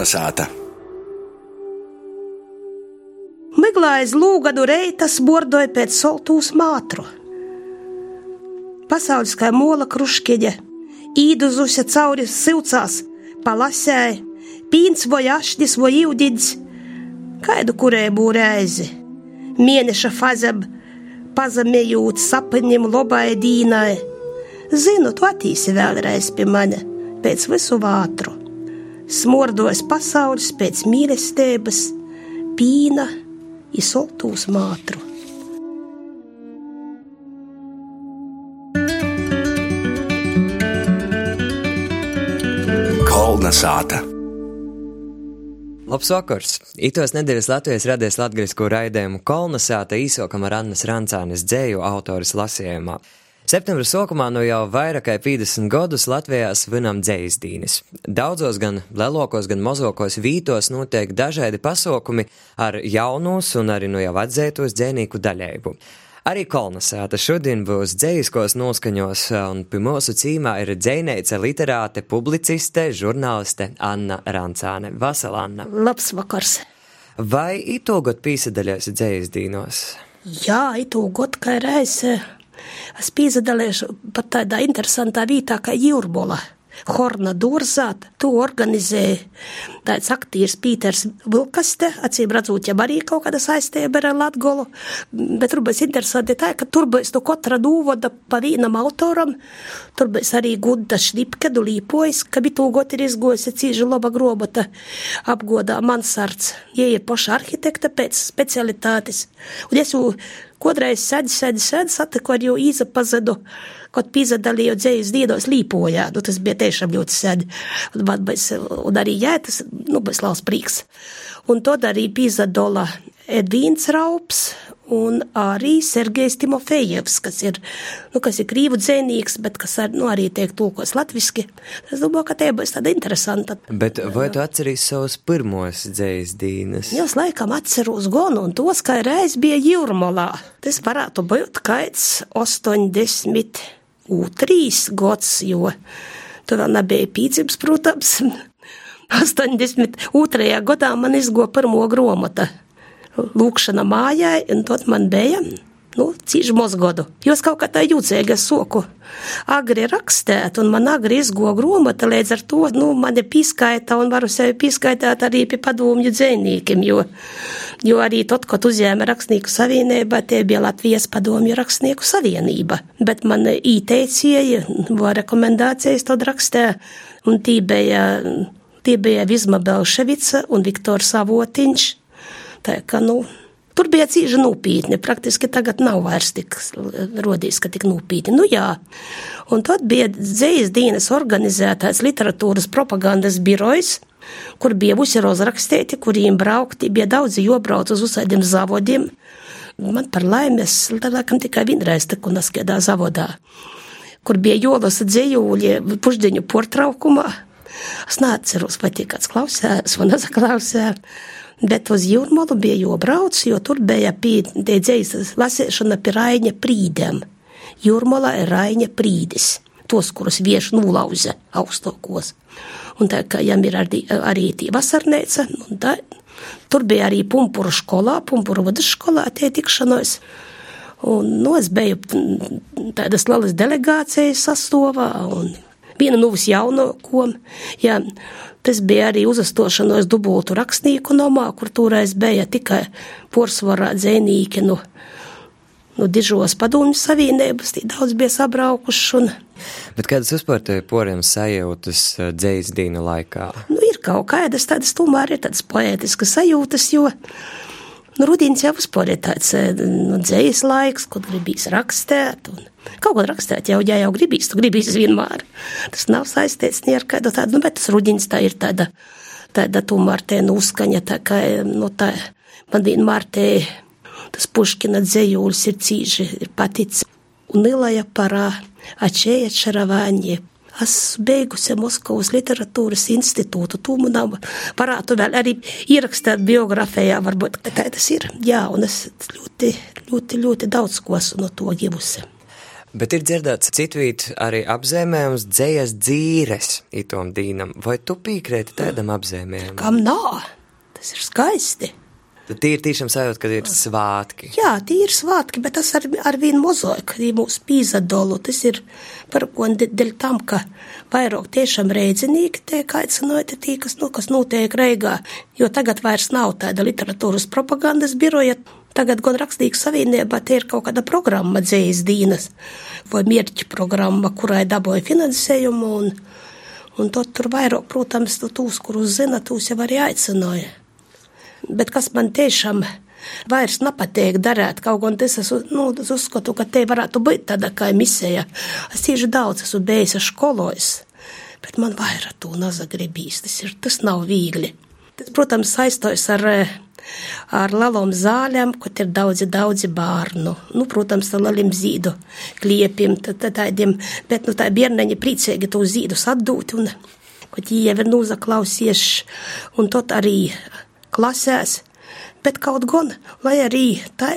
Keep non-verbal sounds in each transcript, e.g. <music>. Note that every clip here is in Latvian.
Kalnasāta! Miglā aiz lūgadu reitas bordoja pēc soltūs mātru. Pasaules kā mola kruškeģe, īduzusi cauri silcās, palasēja, pīns vai ašķis vai jūdīds, kaidu kurēbū reizi, mēneša fazeb, pazemējot sapņiem lobai dīnai. Zinu, tu attīsi vēlreiz pie mani pēc visu vātru. Smordos pasaules pēc mīlestības, pīna, izsoltūs mātru. Kolna sāta! Labs vakars! Itos nedēļas Latvijas radies latgrisko raidījumu Kolnasāta īsokam ar Annas Rancānes dzēju autoras lasījumā. Septembra sākumā no jau vairāk kā 50 gadus Latvijā svinam dzēsdīnes. Daudzos gan lielākos, gan mazākos vītos notiek dažādi pasākumi ar jaunus un arī no jau atzētos dzēnīku daļējumu. Arī kolonizēta šodien būs dzējiskos noskaņos, un pie mūsu cīmā ir dzēnēca literāte, publiciste, žurnāliste Anna Rancāne. Vasala Anna. Labs vakars! Vai itūgot pīsadaļās dzējasdīnos? Jā, itūgot, kā reize es pīsadalīšu pat tādā interesantā vietā kā Jūrbola. Horna Durzā, to organizēja tāds aktieris Pīters Vilkaste, acīm redzot, jau arī kaut kāda saistība ar Latgolu, bet tur būs interesanti tā, ka tur būs no katra dūvoda pa vienam autoram, tur būs arī Gudda Šlipkedu līpojas, ka bija tūgot ir izgojusi cīži laba grobota apgodā Mansards, ja ir poša arhitekta pēc specialitātes, un es jau kodreiz sēdi, sēdi, sēdi, satiku ar jau īzapazedu, kad pīzadalīju dzējas diedos līpojā, nu tas bija tiešām ļoti sēdi, un, man, bez, un arī jā, tas, nu, bez laus prīks. Un to arī pīzadola Edvīns Raups un arī Sergejs Timofejevs, kas ir, nu, kas ir krīvu dzēnīgs, bet kas ar, nu, arī tiek tulkos latviski. Es domāju, ka tie būs tāda interesanta. Bet vai tu atceries savus pirmos dzējas dīnes? Jā, es laikam atceros gonu, un tos, kā reiz bija Jūrmolā. Tas varētu būt kaits 80 trīs gads, jo tur vēl nebija pīcības, protams. <laughs> 82. gadā man izgo pirmo gromata lūkšana mājai, un tad man bija, nu, cīži mozgodu. Jo es kaut kā tā jūcēga soku. Agri rakstēt, un man agri izgo gromata, līdz ar to, nu, mani pīskaita, un varu sevi pīskaitāt arī pie padomju dzēnīkiem, jo, jo arī tad, kad uzņēma rakstnieku savienība, tie bija Latvijas padomju rakstnieku savienība. Bet man īteicēja, vai rekomendācijas tad rakstē, un tī bija, tī bija Vizma Belševica un Viktors Avotiņš. Tā kā, nu, tur bija cīņa nopietni. Praktiski tagad nav vairs tik rodījis, ka tik nopietni. Nu, jā. Un tad bija dzējas dienas organizētais literatūras propagandas birojs, kur bija visi rozrakstīti, kuriem braukti, bija daudzi jobrauc uz uzsādiem zavodiem. Man par laimi, es laikam tikai vienreiz tiku naskiedā zavodā, kur bija jolas dzējūļi pušdiņu portraukumā. Es neatceros, vai tie kāds klausās vai nesaklausās. Bet uz jūrmālu bija jābrauc, jo tur bija piedzīvības lasīšana pie Raņa prīdēm. Jūrmālā ir Raņa prīdis, tos, kurus vieši nulauza augstākos. Un tā kā jām ir arī, arī tī vasarnēca, tā, tur bija arī pumpuru skolā, pumpuru vadas skolā tie tikšanos. Un, nu, es biju tādas lielas delegācijas sastāvā, un viena no jaunākajām. Ja, tas bija arī uzastošanos dubultu rakstnieku nomā, kur toreiz bija tikai porsvarā dzēnīki no, no dižos padomju savienības, tī daudz bija sabraukuši. Un, Bet kādas vispār te poriem sajūtas dzējas dīna laikā? Nu, ir kaut kādas tādas tomēr ir tādas poētiskas sajūtas, jo Nu, Rudīns jau ir tāds nu, dzējas laiks, kad gribīs rakstīt. Un kaut ko rakstīt jau, ja jau gribīs, tu gribīs vienmēr. Tas nav saistīts ne ar kādu tādu, nu, bet tas Rudīns tā ir tāda, tāda tomēr te nu uzskaņa, tā kā, nu, tā, man vienmēr te tas Puškina dzējūlis ir cīži, ir paticis. Un Ilaja parā, ačēja čaravāņie, esmu beigusi Moskavas literatūras institūtu. Man varētu vēl arī ierakstīt biogrāfijā, varbūt tā tas ir. Jā, un es ļoti, ļoti, ļoti daudz ko esmu no to iegusi. Bet ir dzirdēts citvīt arī apzīmējums dzējas dzīres itom dīnam. Vai tu piekrēti tādam apzīmējumam? Kam nav? Tas ir skaisti. Tad tie ir tiešām sajūta, ka ir svātki. Jā, tie ir svātki, bet tas ar, ar vienu mozaika, ja mūsu pīzadolu, tas ir par ko dēļ tam, ka vairāk tiešām reidzinīgi tiek aicināti tie, kas, nu, kas notiek Reigā, jo tagad vairs nav tāda literatūras propagandas biroja. Tagad gan rakstīgs savienībā tie ir kaut kāda programma dzējas dīnas vai mierķa programma, kurai dabūja finansējumu un, un tad tur vairāk, protams, tūs, kurus zina, tūs jau arī aicināja bet kas man tiešām vairs nepatīk darīt. Kaut gan es esmu, nu, es uzskatu, ka te varētu būt tāda kā misija. Es tieši daudz esmu bijis skolos, bet man vairāk to nezagribīs. Tas, ir, tas nav viegli. Tas, protams, saistos ar, ar lielām zālēm, kur ir daudzi, daudzi bērnu. Nu, protams, ar lieliem zīdu kliepiem, tādiem, bet nu, tā bērniņi priecīgi to zīdus atdūt. Un, Kad viņi jau ir nozaklausījuši, un tad arī klasēs, bet kaut gan, lai arī tā,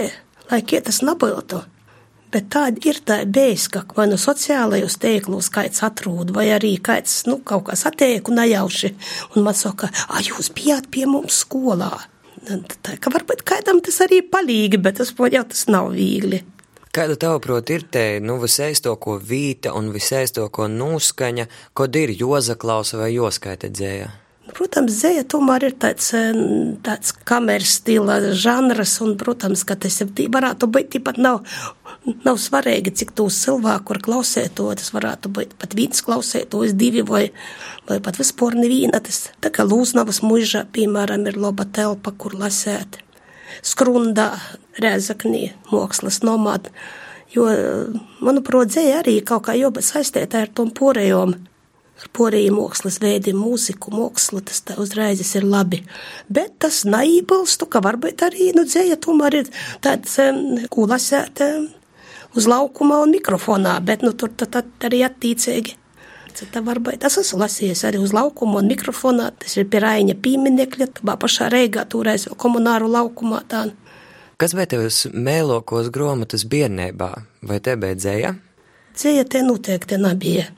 lai kietas nebūtu. Bet tāda ir tā bēska, vai nu sociālajos tīklos kāds atrod, vai arī kāds, nu, kaut kas attieku nejauši, un man saka, ah, jūs bijāt pie mums skolā. Tā, ka varbūt kādam tas arī palīgi, bet tas, jau tas nav viegli. Kāda tavuprāt ir te, nu, visēstoko vīta un visēstoko nūskaņa, kod ir Joza Klausa vai Joskaita dzēja? Protams, zēja tomēr ir tāds, eh, tāds kameras stila žanrs, un, protams, ka tas varētu būt tāpat nav, nav svarīgi, cik tūs cilvēku ir klausēto, tas varētu būt pat viens klausētos, divi vai, vai pat vispār neviena. Tas tā kā Lūznavas mužā, piemēram, ir laba telpa, kur lasēt. Skrundā, Rēzaknī, mākslas nomāda, jo, manuprāt, dzēja arī kaut kā joba saistēta ar tom porējom mākslas veidiem, mūziku, mākslu, tas tā uzreiz ir labi. Bet tas neiebilstu, ka varbūt arī, nu, dzēja tomēr ir tāds, ko lasēt uz laukuma un mikrofonā, bet, nu, tur tad, arī attīcīgi. Tā varbūt tas esmu lasījis arī uz laukuma un mikrofonā. Tas ir pie Raiņa pieminekļa, tā pašā Reigā, toreiz komunāru laukumā. Tā. Kas bija tevs mēlokos grāmatas bērnībā, vai te beidzēja? Dzēja te noteikti nebija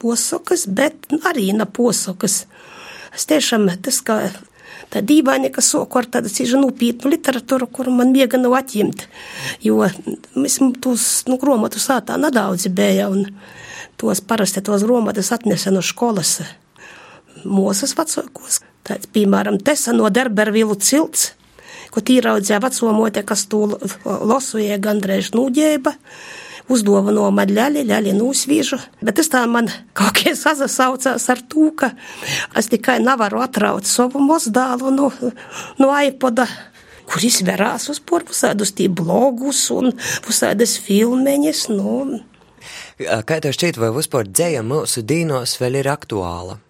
posakas, bet arī ne posakas. Es tiešām tas, ka tā dīvaini, ka soku ar tādu cīžu nopietnu literatūru, kuru man miega nav atņemt, jo mēs tos, nu, gromatus sātā nedaudz bija, un tos parasti tos gromatus atnesa no skolas mūsas vecākos. Tāds, piemēram, Tesa no Derbervilu cilts, ko tīraudzēja veco mote, kas to losuja gandrīz nūģēba uzdāvino man ļaļi, ļaļi nūsvīžu, bet tas tā man kaut kā sasaucās ar to, ka es tikai nevaru atraut savu mozdālu no, no iPoda kur izverās uz porpusādus tī blogus un pusādas filmeņas, nu. Kā tev šķiet, vai vispār dzēja mūsu dīnos vēl ir aktuāla?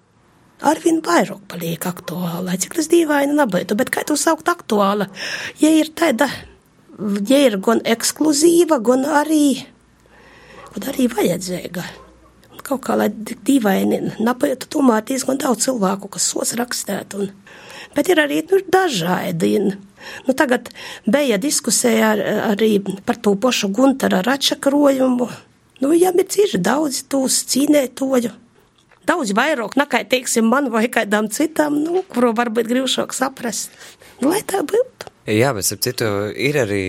Arvien vairāk paliek aktuāla, cik tas dīvaini nebūtu, bet kā tu saukt aktuāla, ja ir tāda, ja ir gan ekskluzīva, gan arī un arī vajadzīga. Un kaut kā, lai dīvaini napajūtu, tomēr diezgan daudz cilvēku, kas sos rakstēt. Un, bet ir arī nu, dažādi. Nu, tagad bija diskusija ar, arī par to pašu Guntara račakrojumu. Nu, viņam ir cieši daudz tūs cīnētoju. Daudz vairāk nekā, teiksim, man vai kādam citam, nu, kuru varbūt grūšāk saprast. Nu, lai tā būtu. Jā, bet, ap citu, ir arī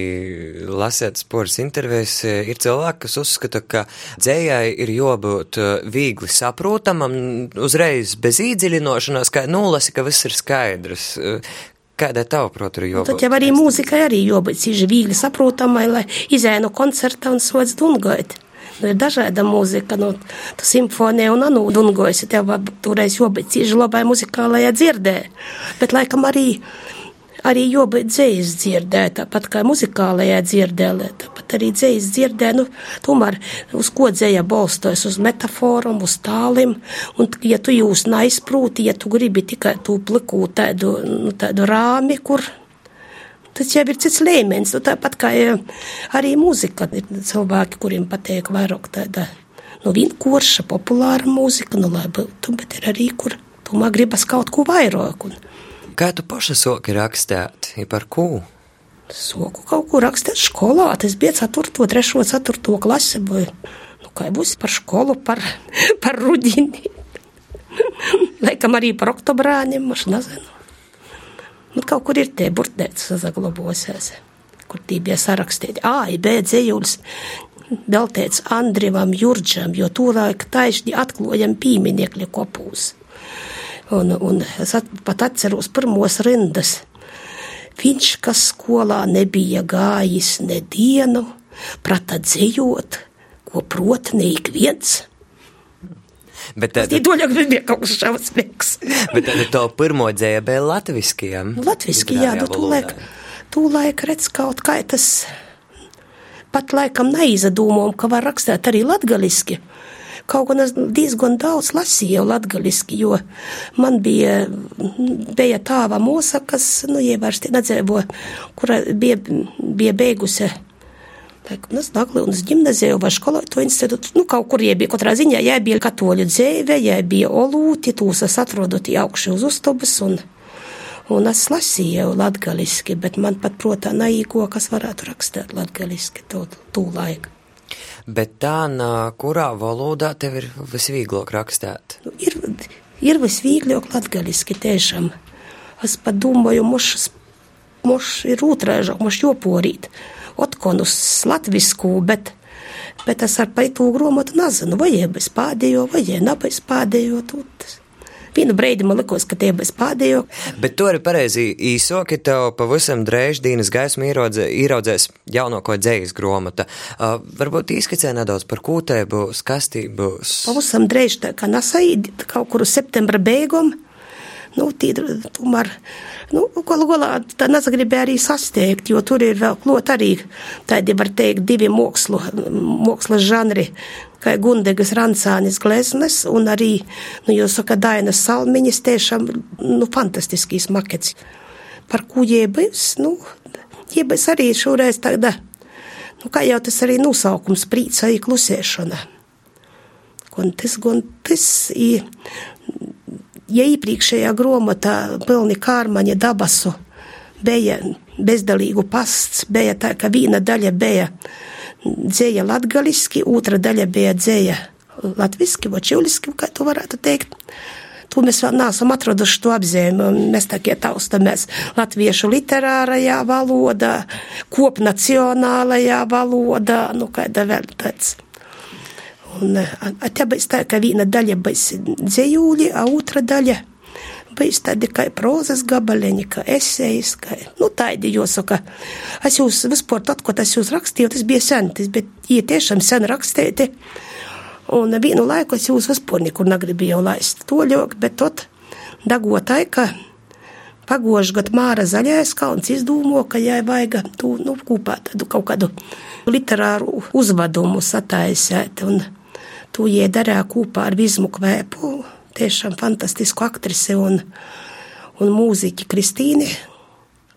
lasēt sporas intervijas, ir cilvēki, kas uzskata, ka dzējai ir jābūt uh, viegli saprotamam, uzreiz bez īdziļinošanās, kā nulasi, ka viss ir skaidrs. Kāda tava prota ir jābūt? Tad jau arī mūzikai arī jābūt viegli saprotamai, lai izēja no koncerta un sots dungojot. Nu, ir dažāda mūzika, nu, tu simfonija un anu dungojas, tev toreiz jābūt cīži labai muzikālajā dzirdē. Bet laikam arī arī joba dzējas dzirdē, tāpat kā muzikālajā dzirdē, tāpat arī dzējas dzirdē, nu, tomēr uz ko dzēja balstojas, uz metaforam, uz tālim, un ja tu jūs neizprūti, ja tu gribi tikai tu pliku tādu, nu, tādu rāmi, kur tas jau ir cits līmenis, nu, tāpat kā arī mūzika, ir cilvēki, kuriem patīk vairāk tāda, nu, vienkārša, populāra mūzika, nu, būtu, bet ir arī, kur tomēr gribas kaut ko vairāk, un, Kā tu paša soki rakstēt, ja par ko? Soku kaut ko rakstīt skolā, tas bija 4, 3, 4 klase, nu, kā būs par skolu, par, <laughs> par ruģini. <laughs> Laikam arī par oktobrāņiem, es nezinu. Nu, kaut kur ir tie burtnēts saglabosies, kur tie bija sarakstīti. Ā, B dzējulis, veltēts Andrivam Jurģam, jo tūlaik taisni atklājam pīminiekļa kopūs. Un, un es at, pat atceros pirmos rindas. Viņš, kas skolā nebija gājis nedienu, prata dzējot, ko prot ne ik viens. Bet tad, Īdoļāk bija kaut kas šausmīgs. bet tad to pirmo dzēja bija latviskiem. Latviski, jā, nu tūlaik, tūlaik redz kaut kā tas pat laikam neizdomājam, ka var rakstīt arī latgaliski. Kaut gan es diezgan daudz lasīju latgaliski, jo man bija, bija tāva mūsa, kas, nu, ievērsti nedzēvo, kura bija, bija beigusi. Laikam, es Daglīnas ģimnaziju vai skolotu institūtu, nu, kaut kur iebija, katrā ziņā, jā, bija katoļu dzēve, jā, bija olūti, tūs es atrodu tie augši uz uztubas un, un es lasīju latgaliski, bet man pat protā naīgo, kas varētu rakstīt latgaliski to, tū laiku. Bet tā, kurā valodā tev ir visvieglāk rakstīt? Nu, ir, ir visvieglāk latgaliski tiešām. Es pat domāju, moš, moš ir otrāžāk, moš joporīt. Otkonus latvisku, bet, bet es ar paitu gromotu nezinu, vai jē bez pādējo, vai jē nebez pādējo. Tūt. Vienu brīdi man likās, ka tie bez pādējo. Bet to arī pareizi īsoki tev pavisam drēž dienas gaismu ieraudzē, ieraudzēs jaunāko dzējas gromata. Uh, varbūt izskicē nedaudz par kūtē būs, kastī būs. Pavisam drēž tā kā nasaīdi, kaut kur uz septembra beigām. Nu, tī, tomēr, nu, galu galā tā nesagribēja arī sasteigt, jo tur ir vēl klot arī tādi, var teikt, divi mokslu, moksla žanri, kā Gundegas Rancānis gleznes un arī, nu, jau saka, Dainas Salmiņas tiešām, nu, fantastiskīs makets. Par ko jēbais, nu, jēbais arī šoreiz tāda, nu, kā jau tas arī nosaukums prīca, klusēšana. Un tas, un tas, i, ja iepriekšējā grāmatā pilni kārmaņa dabasu bija bezdalīgu pasts, bija tā, ka viena daļa bija dzēja latgaliski, otra daļa bija dzēja latviski, vočuliski, kā tu varētu teikt. To mēs vēl neesam atraduši to apzīmē. Mēs tā kā taustamies latviešu literārajā valodā, kopnacionālajā valodā, nu kāda vēl tāds. Un te būs tā, ka viena daļa būs dzējūļi, a otra daļa būs tādi kā prozas gabaleņi, kā esejas, kā, nu, tādi jāsaka. Es jūs vispār tad, kad es jūs rakstīju, tas bija sen, tas bija, ja tiešām sen rakstīti. Un vienu laiku es jūs vispār nekur negribēju laist to ļok, bet tot dagotai, ka pagošu gadu Māra Zaļais kalns izdomā, ka jai vajag tu, nu, kopā tādu kaut kādu literāru uzvedumu sataisēt. Un, To iedarīja kopā ar Vizmu Kvēpu, tiešām fantastisku aktrisi un, un mūziķi Kristīni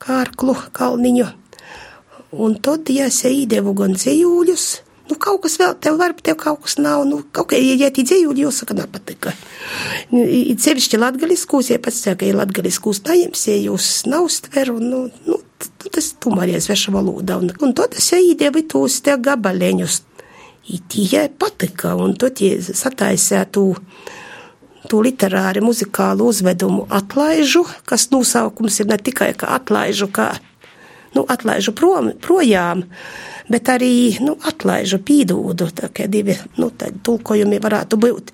Kārklu Kalniņu. Un tad, ja es iedevu gan dzējūļus, nu kaut kas vēl tev var, tev kaut kas nav, nu kaut kā, ja tie dzējūļi jāsaka, nepatika. Cevišķi latgaliskūs, ja pats saka, ja latgaliskūs najims, ja jūs nav stveru, nu, nu, tas tomēr ir sveša valoda. Un, un tad es iedevu tos te gabaleņus Tie patika, un tad sataisīja to, to literāri muzikālu uzvedumu atlaižu, kas nosaukums ir ne tikai kā atlaižu, kā nu, atlaižu prom, projām, bet arī nu, atlaižu pīdūdu. Tā kā divi nu, tulkojumi varētu būt.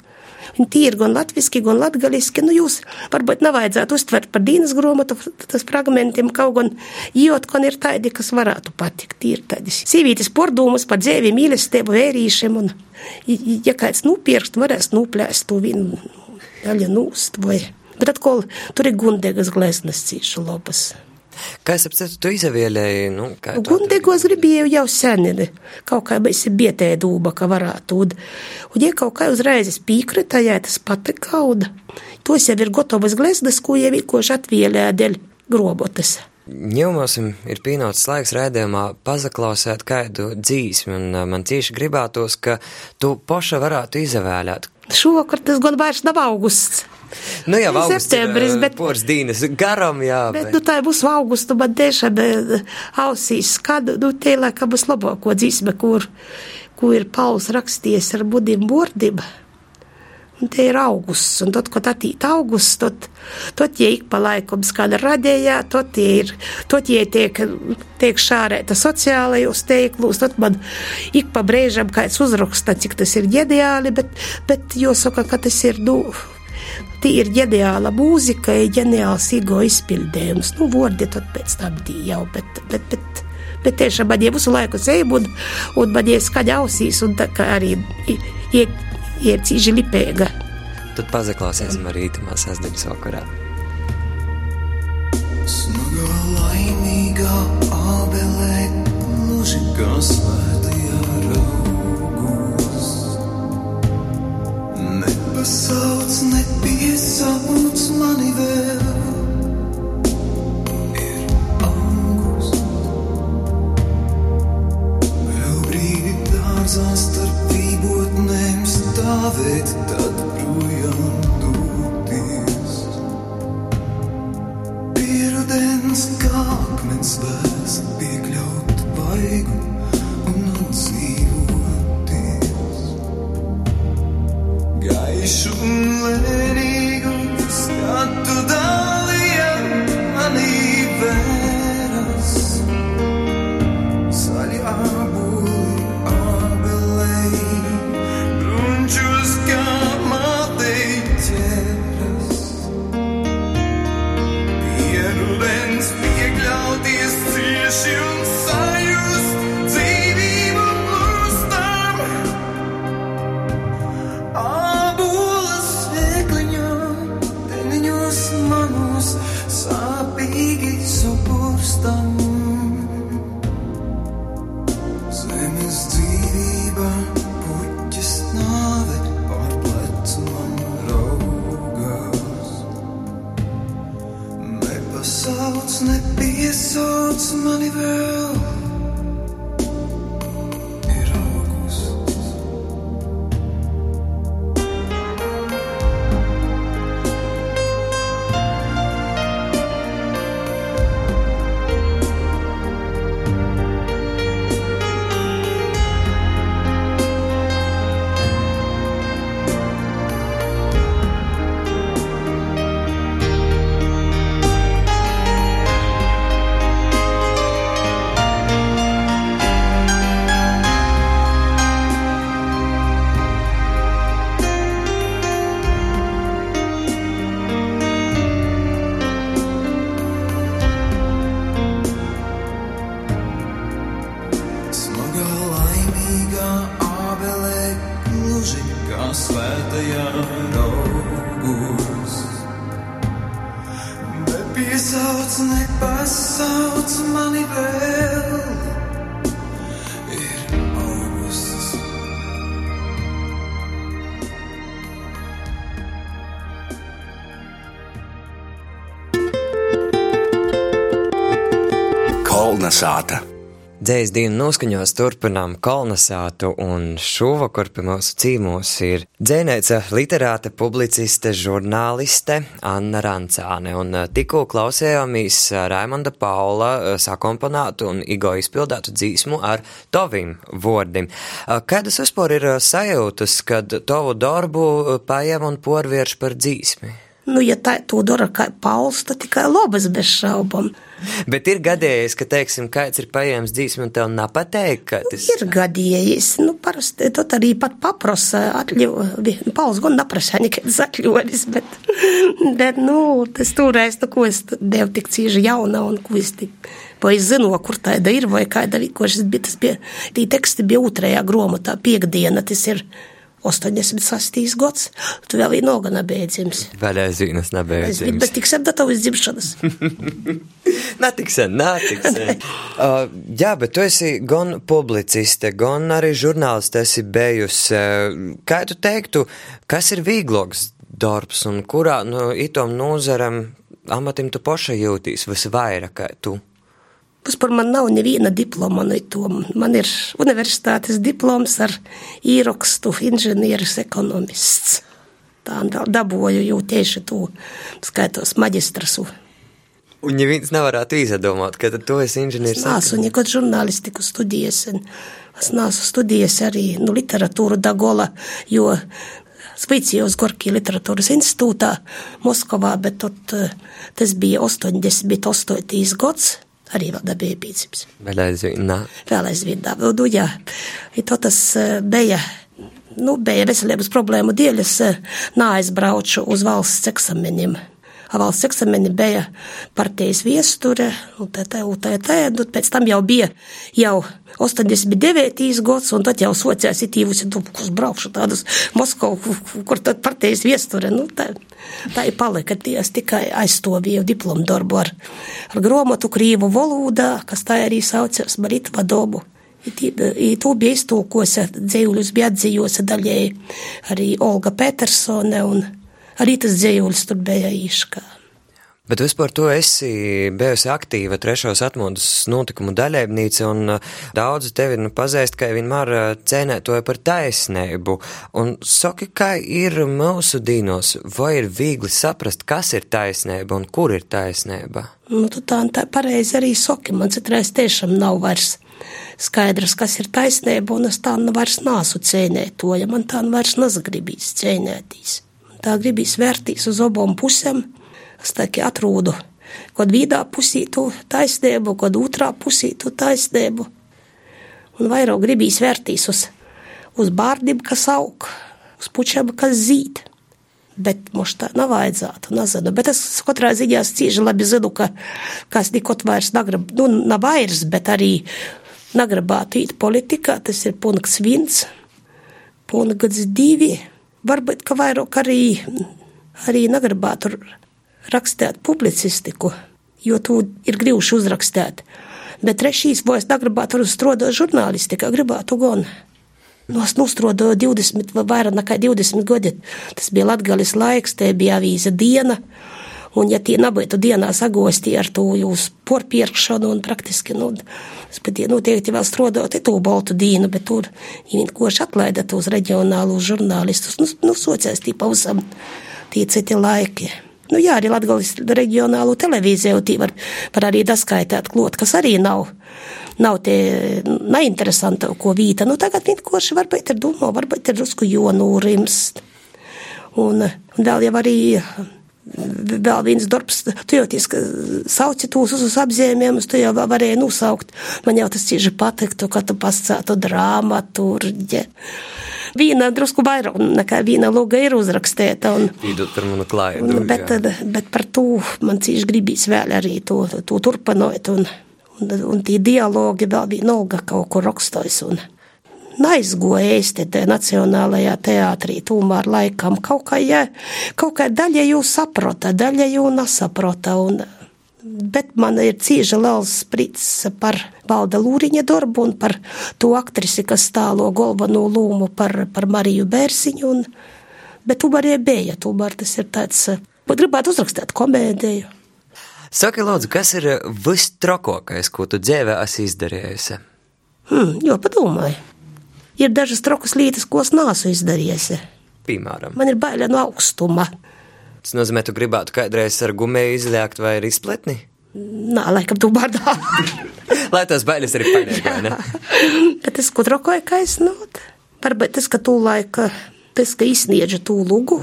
Tie ir gan latviski, gan latgaliski. Nu, jūs varbūt nevajadzētu uztvert par dienas grāmatu, tas fragmentiem kaut gan jūt, ka ir tādi, kas varētu patikt. Tie ir tādi sīvītis pordūmus par dzēvi mīlestību vērīšiem, un, ja kāds nupirkst, varēs nuplēst to vienu daļu nūst, vai. Bet atkal tur ir gundegas gleznas cīšu labas. Kā es saprotu, tu izvēlēji? Nu, Gundegos gribēju jau sen, kaut kā bija bietēja dūba, ka varētu. Un, un ja kaut kā uzreiz piekrita, ja tas patika kauda, tos jau ir gatavas glezdas, ko jau vienkārši atvēlē dēļ grobotas. Ņemsim, ir pienācis laiks rādījumā pazaklausēt kādu dzīsmi, un man tieši gribētos, ka tu paša varētu izvēlēt. Šovakar tas gan vairs nav augusts. Nu jā, septembris, bet. Pors dīnes garam, jā. Bet, bet, nu, tā būs augustu, bet tiešām ausīs skadu, nu, tie laikam būs labāko dzīsme, kur, kur ir Pauls rakstījis ar budim bordim. Un te ir augusts, un tad, kad atīt augusts, tad, tad ja ik pa laikam skana radējā, tad ir, tad ja tiek, tiek šārēta sociālajos teiklūs, tad man ik pa brēžam kāds uzraksta, cik tas ir ģeniāli, bet, bet jāsaka, ka tas ir, nu, Tī ir ģeniāla mūzika, ir ģeniāls ego izpildījums. Nu, vordi tad pēc tam tī jau, bet, bet, bet, bet tiešām man jau visu laiku sēm un, un man jau skaļ ausīs un tā kā arī iet ir cīži lipēga. Tad pazaklāsiesim arī rītumā sasdienas vakarā. Smagā laimīgā ābelē, gluži kā svētajā Nepasauc, nepiesauc mani vēl. Ir augusts. Vēl brīdi dārzā starp vībotnēm stāvēt, tad projām doties. Pierudens kā akmens vēs piekļaut vaigu un atdzīvoties. soon. Nepiesauc mani gluži kā svētajā raugos. Nepiesauc, nepasauc mani vēl. Ir augusts. Kolnesāta. Dzējas dienu noskaņos turpinām kolonizātu, un šovakar pie mūsu cīmos ir dzēnēca literāte, publiciste, žurnāliste Anna Rancāne, un eh, tikko klausējāmies Raimonda Paula eh, sakomponātu un Igo izpildātu dzīsmu ar tovim vordim. Eh, Kādas vispār ir sajūtas, kad tavu darbu paiem un porvierš par dzīsmi? Nu, ja tā to dara kā Pauls, tad tikai labas bez šaubām. Bet ir gadījies, ka, teiksim, kāds ir paņēmis dzīsmu un tev nepateikt, ka tas Ir gadījies, nu, parasti tad arī pat paprasa atļauju. Pauls gan neprasa nekādas atļaujas, bet, <laughs> bet, nu, tas toreiz, nu, ko es devu tik cīži jauna un ko es tik. Vai zinu, kur tāda ir, vai kāda ir, ko šis bija, tas bija, tī teksti bija otrajā gromotā, piekdiena, tas ir 86. gads, tu vēl ir nogana beidzams. vēl aizvīnas Es biju, nebeidzams. bet tik sen gatavs dzimšanas. <laughs> Netik sen, netik sen. <laughs> uh, jā, bet tu esi gan publiciste, gan arī žurnāliste esi bijusi. Uh, kā tu teiktu, kas ir vieglāks darbs un kurā nu, itom nozaram amatim tu paša jūtīs visvairāk kā tu? Vispār man nav neviena diploma no to. Man ir universitātes diploms ar īrakstu inženieris ekonomists. Tā da- dabūju jau tieši to skaitos maģistrasu. Un ja viens nevarētu izdomāt, ka tu esi inženieris. Es neesmu nekad žurnālistiku studējis. un Es neesmu studējis arī nu, literatūru Dagola, jo Svīcijos Gorkī literatūras institūtā Moskovā, bet tot, eh, tas bija 88. gads, arī vēl dabīja pīcips. Vēl aizvien, nā. Vēl aizvien dabūju, nu, jā. I to tas eh, bija. Nu, bija veselības problēmu dēļ, es eh, neaizbraucu uz valsts eksameniem. Valsts eksameni bija partijas viesture, un tā, tā, un un pēc tam jau bija jau 89. gads, un tad jau sociās it īvusi, nu, kurš braukšu tādus Moskovu, kur tad partijas viesture, nu, tā, tā ir palika, es tikai aizstovīju diplomu darbu ar, ar gromotu krīvu valodā, kas tā arī saucās Marit Vadobu. I to bija iztūkosa dzējuļus, bija atzījosa daļēji arī Olga Petersone, un arī tas dzējuļus tur bija īškā. Bet vispār tu esi bijusi aktīva trešos atmodas notikumu daļēbnīca, un uh, daudzi tevi nu pazīst, ka vienmēr uh, cienētoja par taisnību. Un saki, kā ir mūsu dīnos, vai ir viegli saprast, kas ir taisnība un kur ir taisnība? Nu, tu tā, tā pareizi arī saki, man citreiz tiešām nav vairs skaidrs, kas ir taisnība, un es tā vairs nāsu cienētoja, man tā vairs nezagribīs cienētīs. Tā gribīs vērtīs uz obām pusēm, es tā kā atrūdu, kad vīdā pusītu taisnību, kad otrā pusītu taisnību, un vairāk gribīs vērtīs uz, uz bārdiem, kas aug, uz pučiem, kas zīd. Bet mums tā nav vajadzētu, nezinu. Bet es katrā ziņā cīži labi zinu, ka kas nikot vairs negrib, nu, nav vairs, bet arī negribētu īt politikā, tas ir punkts viens, punkts divi. Varbūt, ka vairāk arī, arī negribētu rakstīt publicistiku, jo tu ir grūti uzrakstīt. Bet trešīs, vai es negribētu strādāt žurnālistikā, gribētu gan. Nu, es nostrodoju 20, vai vairāk nekā 20 gadi. Tas bija Latgales laiks, te bija avīze diena. Un, ja tie nebūtu dienā sagosti ar to jūsu porpirkšanu un praktiski, nu, es pat noteikti vēl strādātu to baltu dienu, bet tur viņi koši atlaida tos reģionālu žurnālistus. Nu, nu sociās tī pausam tie citi laiki. Nu, jā, arī Latgales reģionālu televīziju tī var, var arī daskaitēt klot, kas arī nav nav tie neinteresanti, ko vīta. Nu, tagad vienkārši varbūt ir domā, varbūt ir drusku jonūrims. Un, un vēl jau arī vēl viens darbs, tu jau ties, sauci tos uz apzīmējumus, tu jau varēji nosaukt. Man jau tas cieši patiktu, ka tu pascētu dramaturģi. Viena drusku vairāk nekā viena loga ir uzrakstīta. Un, par manu klājumu. bet, bet par to man cieši gribīs vēl arī to, to turpinot. Un, un, un tie dialogi vēl bija nolga kaut kur rakstojis. Un, Naizgoja īsti te nacionālajā teātrī, tomēr laikam kaut kā, ja, kaut kā daļa jūs saprota, daļa jūs nesaprota. Un, bet man ir cīža liels sprits par Valda Lūriņa darbu un par to aktrisi, kas stālo galveno lūmu par, par Mariju Bērsiņu. Un, bet tomēr ir bija, tomēr tas ir tāds, gribētu uzrakstīt komēdiju. Saki, Lūdzu, kas ir vistrakākais, ko tu dzīvē esi izdarījusi? Hmm, jo padomāju. Ir dažas trokas lietas, ko es neesmu izdarījusi. Piemēram, Man ir baila no augstuma. tas nozīmē, tu gribētu kādreiz ar gumiju izliekt vai ar izpletni? Nā, laikam, tu bārdā. <laughs> Lai tās bailes arī ne? <laughs> Bet es ko trokoju, kā es not. Varbūt tas, ka tu laika, tas, ka izsniedžu tū lugu,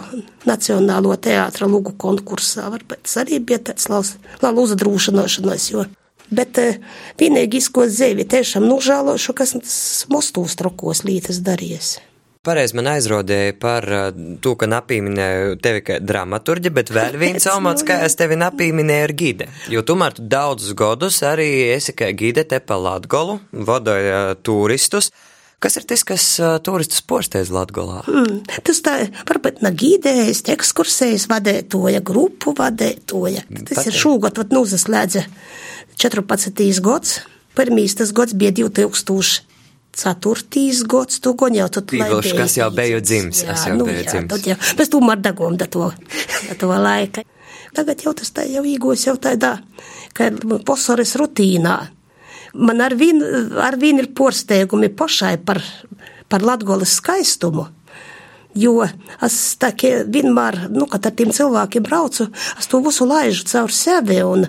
Nacionālo teātra lugu konkursā, varbūt tas arī bija tāds labs uzdrūšanošanās, jo. Bet eh, vienīgi ko dzīvi tiešām nožēlošu, kas mostūs trokos lītas darījies. Pareizi man aizrodēja par uh, to, ka napīminēju tevi kā dramaturģi, bet vēl <laughs> viens omats, kā es tevi napīminēju ar gide. Jo tomēr tu daudzus gadus arī esi kā gide te pa Latgolu, vadoja turistus. Kas ir tas, kas turistus postēs Latgolā? Mm, tas tā varbūt nav gīdējis, ekskursējas vadētoja, grupu vadētoja. Tas Pateikt. ir šogad, vat nuzaslēdza 14. gads. Pirmīs tas gads bija 2004. gads, tu goņ jau tu Pīvilš, kas jau biju dzimis, es jau biju dzimis. Tad jau, bez tu mar dagom da to, da to laika. Tagad jau tas tā jau īgos jau tādā, ka posaris rutīnā. Man ar vien, ar vien ir porsteigumi pašai par, par Latgolas skaistumu. Jo es tā kā vienmēr, nu, kad ar tiem cilvēkiem braucu, es to visu laižu caur sevi. Un,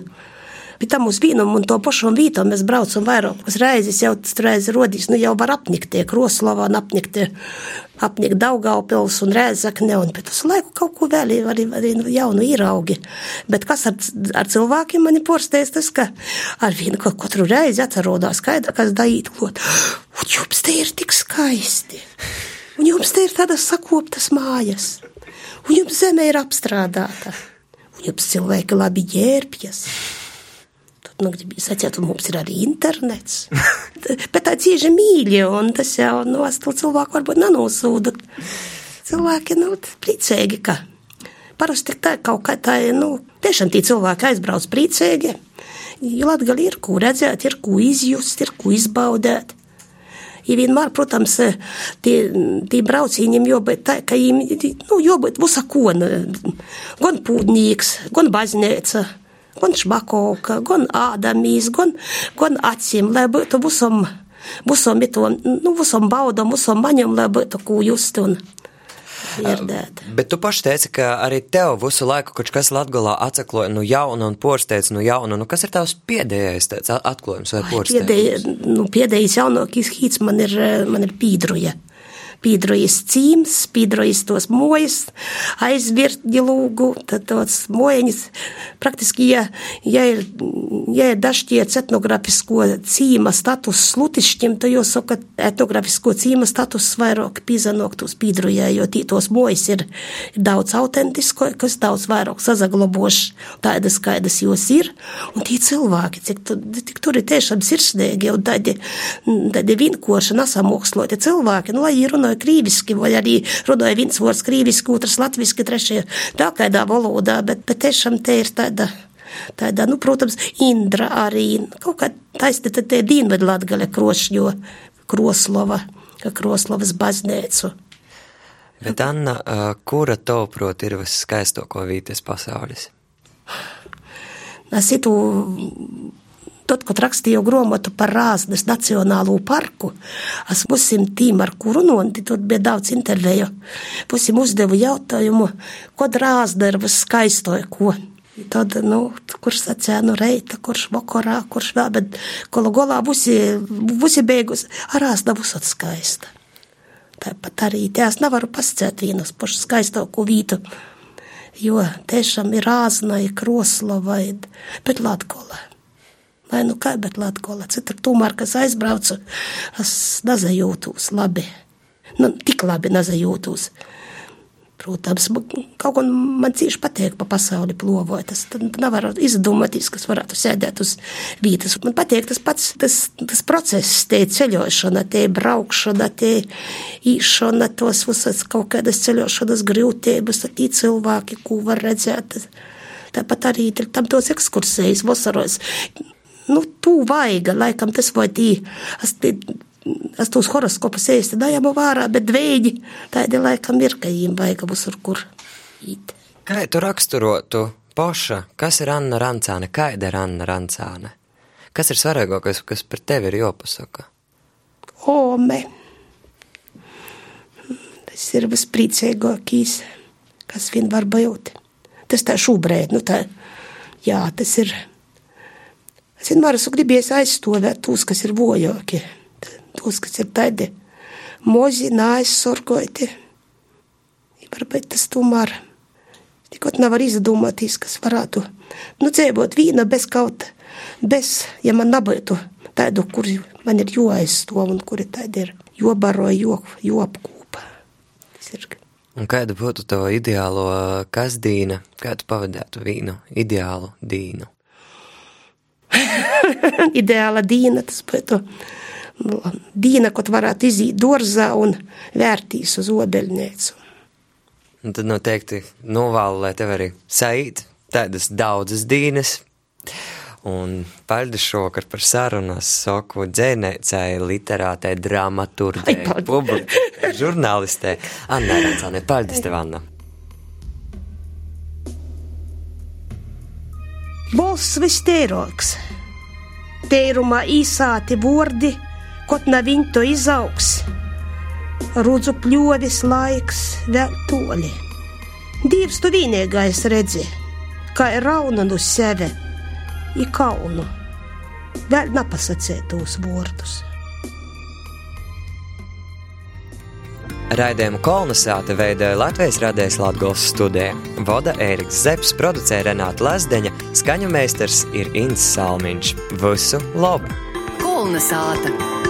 Bet tam uz vienam un to pašam vītam mēs braucam vairākas reizes, jau tas reizes rodīs, nu jau var apnikt un apnikt, apnikt Daugaupils un Rēzakne, un pēc uz laiku kaut ko vēl arī, arī jaunu īraugi. Bet kas ar, ar cilvēkiem mani porsteis, tas, ka ar vienu kaut katru reizi atcerodās skaidra, kas daīt klot. Un jums te ir tik skaisti. Un jums te ir tādas sakoptas mājas. Un jums zeme ir apstrādāta. Un jums cilvēki labi ģērbjas nu, sacīt, mums ir arī internets. <laughs> Bet tā cieši mīļa, un tas jau no nu, cilvēku varbūt nenosūda. Cilvēki, nu, priecīgi, ka parasti tā kaut kā tā, nu, tiešām tie cilvēki aizbrauc priecīgi. Jo Latgali ir ko redzēt, ir ko izjust, ir ko izbaudēt. Ja vienmēr, protams, tie, tie brauciņiem jābūt tā, ka viņiem, nu, jābūt visakona, gan pūdnīgs, gan baznīca gan šmakovka, gan ādamīs, gan, gan acīm, lai būtu visam, visam, nu, visam baudam, visam maņam, lai būtu ko just un dzirdēt. Bet tu paši teici, ka arī tev visu laiku kaut kas Latgolā atsakloja no jauna un porsteidz no jauna. Nu, kas ir tavs pēdējais atklājums vai porsteidz? Pēdējais, nu, pēdējais jaunākais hīts man ir, man ir pīdruja pīdrojas cīms, pīdrojas tos mojas, aizvirtņi lūgu, tad tos mojeņas praktiski, ja, ja ir, ja ir dažķiec etnografisko cīma status slutišķim, tad jau saka, etnografisko cīma status vairāk pīzanoktos pīdrojā, jo tī tos mojas ir, ir daudz autentisko, kas daudz vairāk sazagloboši, tādas, kādas jūs ir, un tie cilvēki, cik, tu, cik tur ir tiešām sirsnīgi, un tādi, tādi vinkoši, nesamoksloti cilvēki, nu, lai ir runā runāja krīviski, vai arī runāja viens vārds krīviski, otrs latviski, trešie tā kādā valodā, bet, bet tiešām te ir tāda. Tāda, nu, protams, Indra arī kaut kā taisni te dienvedu latgale krošņo Kroslova, Kroslovas baznēcu. Bet, Anna, kura tavuprāt ir visskaistāko vītes pasaules? Es itu Tad, kad rakstīju grāmatu par Rāznas Nacionālo parku, es visiem tīm, ar kuru runāju, tur bija daudz interviju. Visiem uzdevu jautājumu, ko Rāzna ir viskaistoja, ko. Tad, nu, kurš sacīja, nu, reita, kurš vakarā, kurš vēl, bet kolu golā būsi, būsi beigus, ar Rāzna būs atskaista. Tāpat arī te es nevaru pasciet vienas pašu skaistāko vītu, jo tiešām ir Rāzna, ir Kroslava, bet Latgola. Vai nu kā, bet Latvijā citur tomēr, kas aizbraucu, es nezajūtos labi. Nu, tik labi nezajūtos. Protams, kaut kā man cīši patīk pa pasauli plovot. Es nevaru izdomāties, kas varētu sēdēt uz vietas. Man patīk tas pats, tas, tas process, tie ceļošana, tie braukšana, tie īšana, tos visas kaut kādas ceļošanas grūtības, tie cilvēki, ko var redzēt. Tāpat arī tam tos ekskursijas vasaros nu, tu vaiga, laikam tas vai tī, es, es tos horoskopus ēsti dajamu vārā, bet dvēģi tādi laikam ir, ka jīm vaiga visur kur īt. Kā tu raksturotu poša, kas ir Anna Rancāne, kāda ir Anna Rancāne? Kas ir svarīgākais, kas par tevi ir jāpasaka? Ome. Tas ir vispriecīgākais, kas vien var būt. Tas tā šobrīd, nu tā, jā, tas ir Es vienmēr esmu gribējis aizstāvēt tos, kas ir vojāki, tos, kas ir tādi mozi, neaizsargāti. Varbūt tas tomēr tikot nevar izdomāties, kas varētu nu, dzīvot vīna bez kaut, bez, ja man nebūtu tādu, kur man ir jāaizstāv un kuri tādi ir jobaro, jo, joapkūpa. Tas ir. Un kāda būtu tava ideālo kasdīna, kā tu pavadētu vīnu, ideālu dīnu? <laughs> ideāla diena, tas būtu nu, diena, kad varētu iziet dārzā un vērtīs uz obeļnīcu. Un tad noteikti novēlu, lai tev arī saīt tādas daudzas dienas. Un paldies šovakar par sarunu. Es saku dzēnēcēji, literātei, dramaturgai, publikai, žurnālistei. Anna Rancāne, paldies tev, Anna! Balss vistīrāks, teirumā īsāti vārdi, kaut nav viņu to izaugs. rudzu pļovis laiks vēl toļi. Dievs tu vienīgais redzi, kā ir rauna no sevi, i kaunu, vēl nepasacētos vārdus. Raidījumu kolonizāte veidoja Latvijas radijas Latvijas studija. Voda Ēriks Zepes, producēja Renāta Lazdeņa, skaņu meistars ir Inns Salmiņš. Visu labu! Kolonizāte!